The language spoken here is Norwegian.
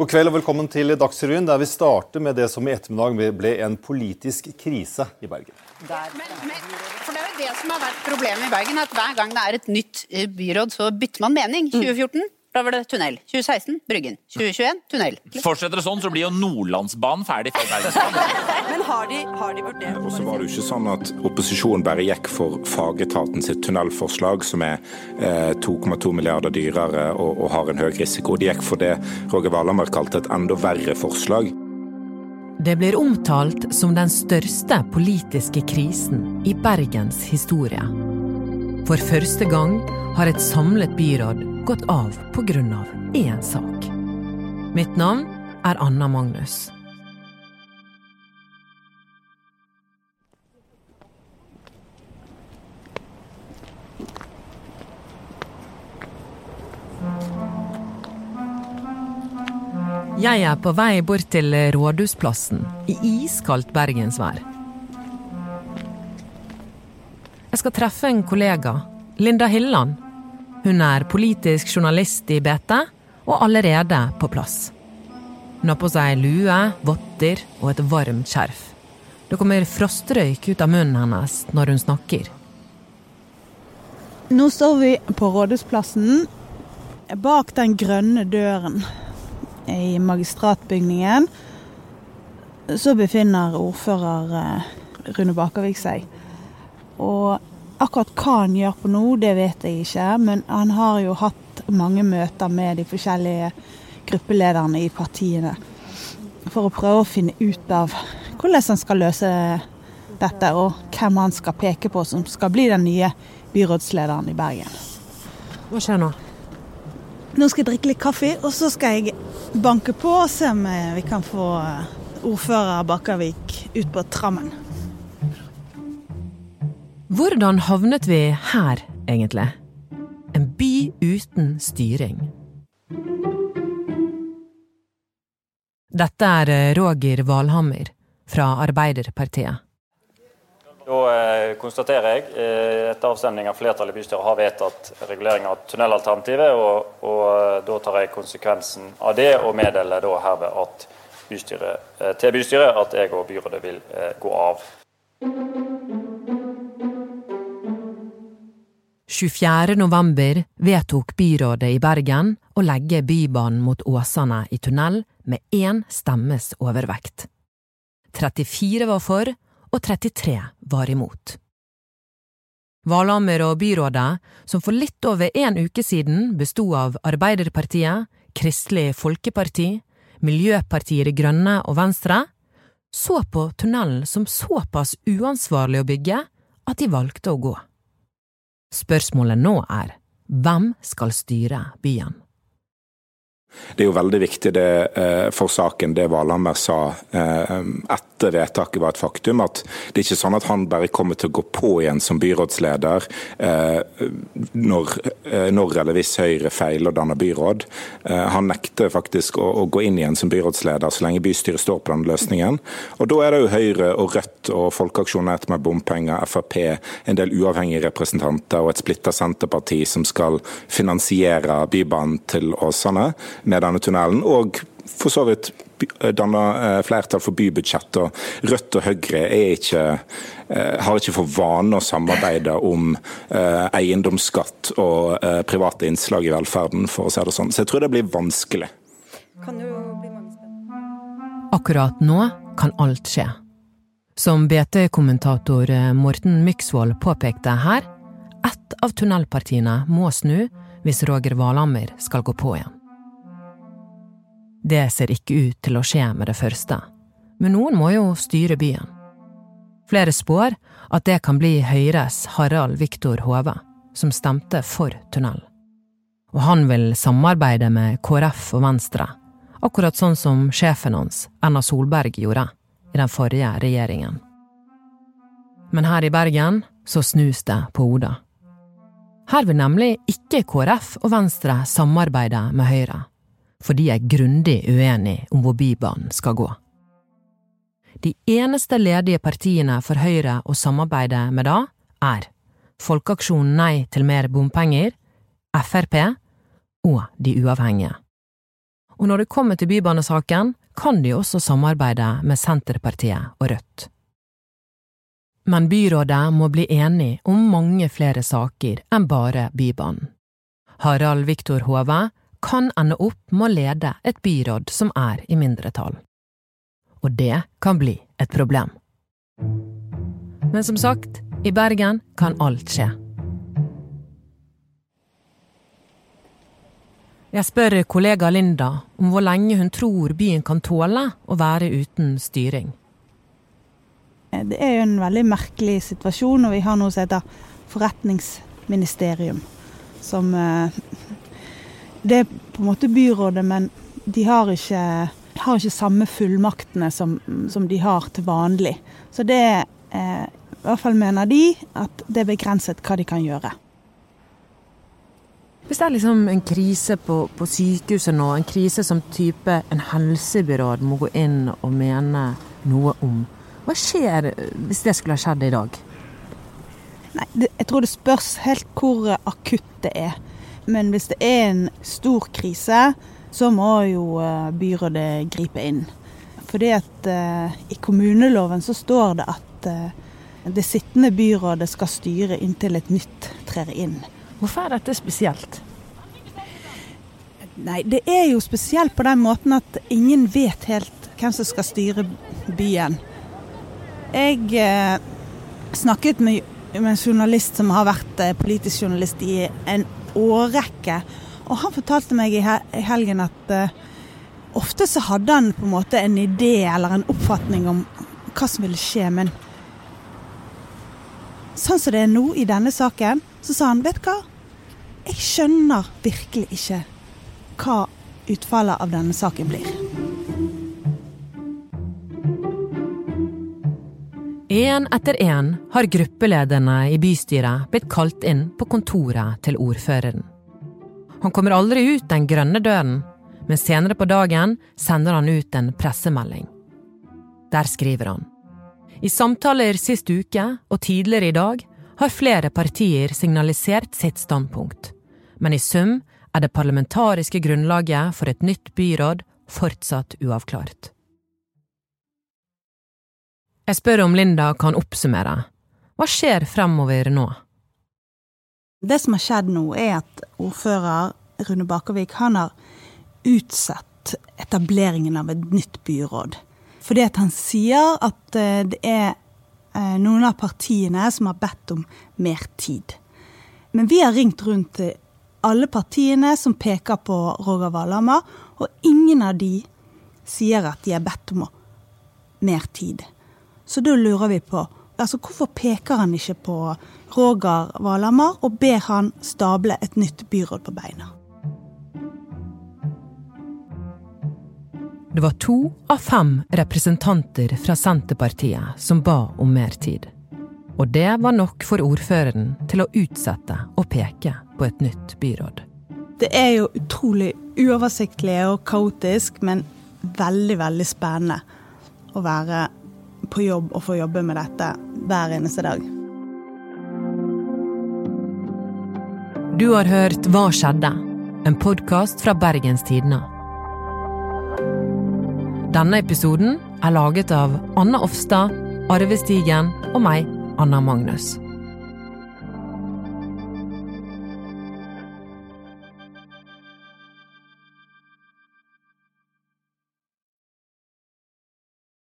God kveld og velkommen til Dagsrevyen, der vi starter med det som i ettermiddag ble en politisk krise i Bergen. Men, men, for Det er jo det som har vært problemet i Bergen, at hver gang det er et nytt eh, byråd, så bytter man mening. 2014 da var det tunnel. 2016 Bryggen. 2021 tunnel. Fortsetter det sånn, så blir jo Nordlandsbanen ferdig før Bergensbanen. Men har de, har de vurdert Og så var det jo ikke sånn at opposisjonen bare gikk for fagetaten sitt tunnelforslag, som er eh, 2,2 milliarder dyrere og, og, har en høy risiko. De gikk for det Roger Valhammer kalte et enda verre forslag. Det blir omtalt som den største politiske krisen i Bergens historie. For første gang har et samlet byråd gått av pga. én sak. Mitt navn er Anna Magnus. Jeg er på vei bort til Rådhusplassen i iskaldt bergensvær. Jeg skal treffe en kollega, Linda Hilland. Hun er politisk journalist i BT og allerede på plass. Hun har på seg lue, votter og et varmt skjerf. Det kommer frostrøyk ut av munnen hennes når hun snakker. Nå står vi på Rådhusplassen, bak den grønne døren i magistratbygningen. Så befinner ordfører eh, Rune Bakervik seg. Og akkurat hva han gjør på nå, det vet jeg ikke. Men han har jo hatt mange møter med de forskjellige gruppelederne i partiene. For å prøve å finne ut av hvordan han skal løse dette, og hvem han skal peke på som skal bli den nye byrådslederen i Bergen. Hva skjer nå? Nå skal jeg drikke litt kaffe, og så skal jeg banke på og se om vi kan få ordfører Bakkavik ut på trammen. Hvordan havnet vi her, egentlig? En by uten styring. Dette er Roger Valhammer fra Arbeiderpartiet. Da eh, konstaterer jeg eh, etter avstemning av flertallet i bystyret har vedtatt regulering av tunnelalternativet, og, og eh, da tar jeg konsekvensen av det og meddeler da herved at bystyret, eh, til bystyret at jeg og byrådet vil eh, gå av. 24. november vedtok byrådet i Bergen å legge Bybanen mot Åsane i tunnel med én stemmes overvekt. 34 var for, og 33 var imot. Valhammer og byrådet, som for litt over en uke siden besto av Arbeiderpartiet, Kristelig Folkeparti, Miljøpartiet De Grønne og Venstre, så på tunnelen som såpass uansvarlig å bygge at de valgte å gå. Spørsmålet nå er hvem skal styre byen? Det er jo veldig viktig det, for saken det Valhammer sa etter vedtaket var et faktum, at det er ikke sånn at han bare kommer til å gå på igjen som byrådsleder når, når eller hvis Høyre feiler og danner byråd. Han nekter faktisk å, å, gå inn igjen som byrådsleder så lenge bystyret står på den løsningen. Og Da er det jo Høyre og Rødt og Folkeaksjonen etter med bompenger, Frp, en del uavhengige representanter og et splitta Senterparti som skal finansiere Bybanen til Åsane med denne tunnelen, og for så vidt danne flertall for bybudsjett. og Rødt og Høyre ikke, har ikke for vane å samarbeide om eiendomsskatt og private innslag i velferden, for å si det sånn. Så jeg tror det blir vanskelig. Kan jo bli. Akkurat nå kan alt skje. Som BT-kommentator Morten Myksvold påpekte her, ett av tunnelpartiene må snu hvis Roger Valhammer skal gå på igjen. Det ser ikke ut til å skje med det første, men noen må jo styre byen. Flere spår at det kan bli Høyres Harald Viktor Hove, som stemte for tunnel. Og han vil samarbeide med KrF og Venstre, akkurat sånn som sjefen hans, Erna Solberg, gjorde i den forrige regjeringen. Men her i Bergen så snus det på hodet. Her vil nemlig ikke KrF og Venstre samarbeide med Høyre for de er grundig uenige om hvor Bybanen skal gå. De eneste ledige partiene for Høyre å samarbeide med da, er Folkeaksjonen Nei til mer bompenger, Frp og De uavhengige. Og når det kommer til bybanesaken, kan de også samarbeide med Senterpartiet og Rødt. Men byrådet må bli enig om mange flere saker enn bare Bybanen. Harald Viktor Hove kan ende opp med å lede et byråd som er i mindretall. Og det kan bli et problem. Men som sagt, i Bergen kan alt skje. Jeg spør kollega Linda om hvor lenge hun tror byen kan tåle å være uten styring. Det er jo en veldig merkelig situasjon når vi har noe som heter forretningsministerium. Som eh, Det er på en måte byrådet, men de har ikke, har ikke samme fullmaktene som, som, de har til vanlig. Så det eh, I hvert fall mener de at det er begrenset hva de kan gjøre. Hvis det er liksom en krise på, på, sykehuset nå, en krise som type en helsebyråd må gå inn og mene noe om, hva skjer hvis det skulle ha skjedd i dag? Nei, det, Jeg tror det spørs helt hvor akutt det er. Men hvis det er en stor krise, så må jo eh, byrådet gripe inn. Fordi at uh, i kommuneloven så står det at uh, det sittende byrådet skal styre inntil et nytt trer inn. Hvorfor er dette spesielt? Nei, Det er jo spesielt på den måten at ingen vet helt hvem som skal styre byen. Jeg eh, snakket med, med, en journalist som har vært eh, politisk journalist i en årrekke. Og han fortalte meg i, helgen at uh, ofte så hadde han på en måte en idé eller en oppfatning om hva som ville skje, men sånn som det er nå i denne saken, så sa han vet du hva, jeg skjønner virkelig ikke hva utfallet av denne saken blir. Én etter én har gruppelederne i bystyret blitt kalt inn på kontoret til ordføreren. Han kommer aldri ut den grønne døren, men senere på dagen sender han ut en pressemelding. Der skriver han. I samtaler sist uke og tidligere i dag har flere partier signalisert sitt standpunkt, men i sum er det parlamentariske grunnlaget for et nytt byråd fortsatt uavklart. Jeg spør om Linda kan oppsummere. Hva skjer fremover nå? Det som har skjedd nå, er at ordfører Rune Bakervik han har utsatt etableringen av et nytt byråd. Fordi at han sier at eh, det er eh, noen av partiene som har bedt om mer tid. Men vi har ringt rundt til alle partiene som peker på Roger Valhammer, og ingen av de sier at de har bedt om mer tid. Så da lurer vi på altså hvorfor peker han ikke på Roger Valhammer og ber han stable et nytt byråd på beina? Det var to av fem representanter fra Senterpartiet som ba om mer tid. Og det var nok for ordføreren til å utsette og peke på et nytt byråd. Det er jo utrolig uoversiktlig og kaotisk, men veldig, veldig spennende å være på jobb og får jobbe med dette hver eneste dag. Du har hørt Hva skjedde? En podkast fra Bergens Tidende. Denne episoden er laget av Anna Offstad, Arve Stigen og meg, Anna Magnus.